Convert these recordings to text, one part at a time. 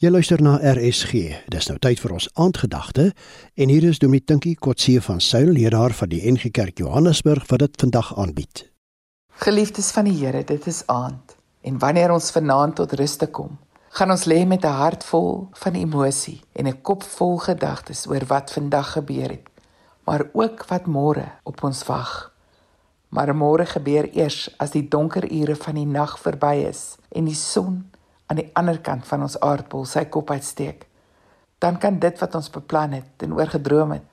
Jy luister na RSG. Dis nou tyd vir ons aandgedagte en hier is Dominee Tinkie Kotse van Suil, leraar van die NG Kerk Johannesburg wat dit vandag aanbied. Geliefdes van die Here, dit is aand en wanneer ons vanaand tot rus te kom, gaan ons lê met 'n hart vol van emosie en 'n kop vol gedagtes oor wat vandag gebeur het, maar ook wat môre op ons wag. Maar môre gebeur eers as die donker ure van die nag verby is en die son aan die ander kant van ons aardbol sy kop uitsteek, dan kan dit wat ons beplan het en oorgedroom het,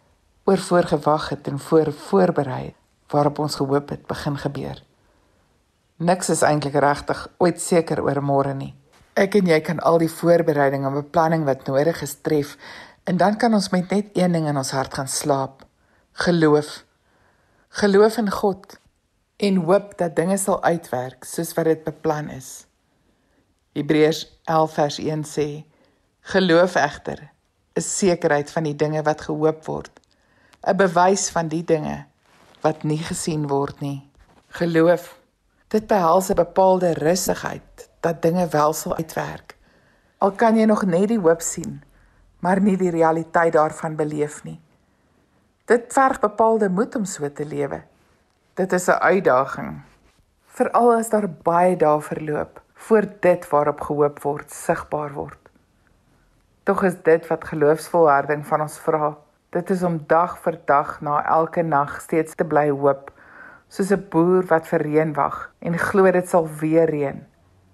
oor voorgewag het en voor voorberei waarop ons gehoop het begin gebeur. Niks is eintlik regtig ooit seker oor môre nie. Ek en jy kan al die voorbereiding en beplanning wat nodig is tref en dan kan ons met net een ding in ons hart gaan slaap: geloof. Geloof in God en hoop dat dinge sal uitwerk soos wat dit beplan is. Hebreërs 11 vers 1 sê: Geloof egter is sekerheid van die dinge wat gehoop word, 'n bewys van die dinge wat nie gesien word nie. Geloof, dit behels 'n bepaalde rustigheid dat dinge wel sal uitwerk. Al kan jy nog net die hoop sien, maar nie die realiteit daarvan beleef nie. Dit verg bepaalde moed om so te lewe. Dit is 'n uitdaging, veral as daar baie dae verloop voor dit waarop gehoop word sigbaar word. Tog is dit wat geloofsvolharding van ons vra. Dit is om dag vir dag na elke nag steeds te bly hoop, soos 'n boer wat vir reën wag en glo dit sal weer reën.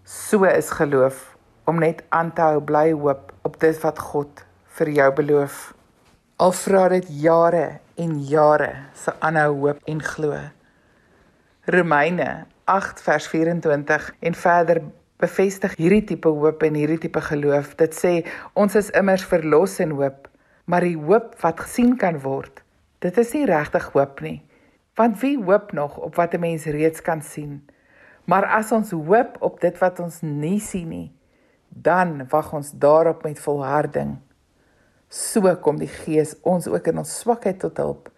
So is geloof om net aan te hou bly hoop op dit wat God vir jou beloof. Al vra dit jare en jare se aanhou hoop en glo. Romeine 8 vers 24 en verder bevestig hierdie tipe hoop en hierdie tipe geloof. Dit sê ons is immers verlos in hoop, maar die hoop wat gesien kan word, dit is nie regtig hoop nie. Want wie hoop nog op wat 'n mens reeds kan sien? Maar as ons hoop op dit wat ons nie sien nie, dan wag ons daarop met volharding. So kom die Gees ons ook in ons swakheid tot hulp,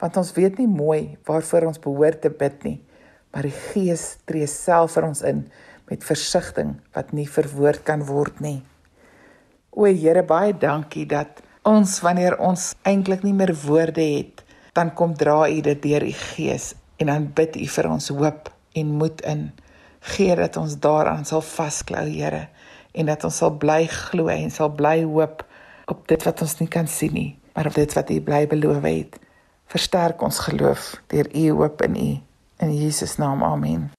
want ons weet nie mooi waarvoor ons behoort te bid nie maar die Gees tree self vir ons in met versigtiging wat nie verwoord kan word nie. O Here, baie dankie dat ons wanneer ons eintlik nie meer woorde het, dan kom dra U dit deur U Gees en dan bid U vir ons hoop en moed in. Gee dat ons daaraan sal vasklou, Here, en dat ons sal bly glo en sal bly hoop op dit wat ons nie kan sien nie, maar op dit wat U bly beloof het. Versterk ons geloof deur U hoop in U. In Jesus naam. Amen.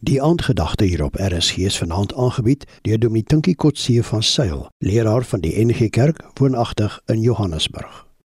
Die aandgedagte hier op RSG is vanaand aangebied deur Dominee Tinkie Kotse van Sail, leraar van die NG Kerk woonagtig in Johannesburg.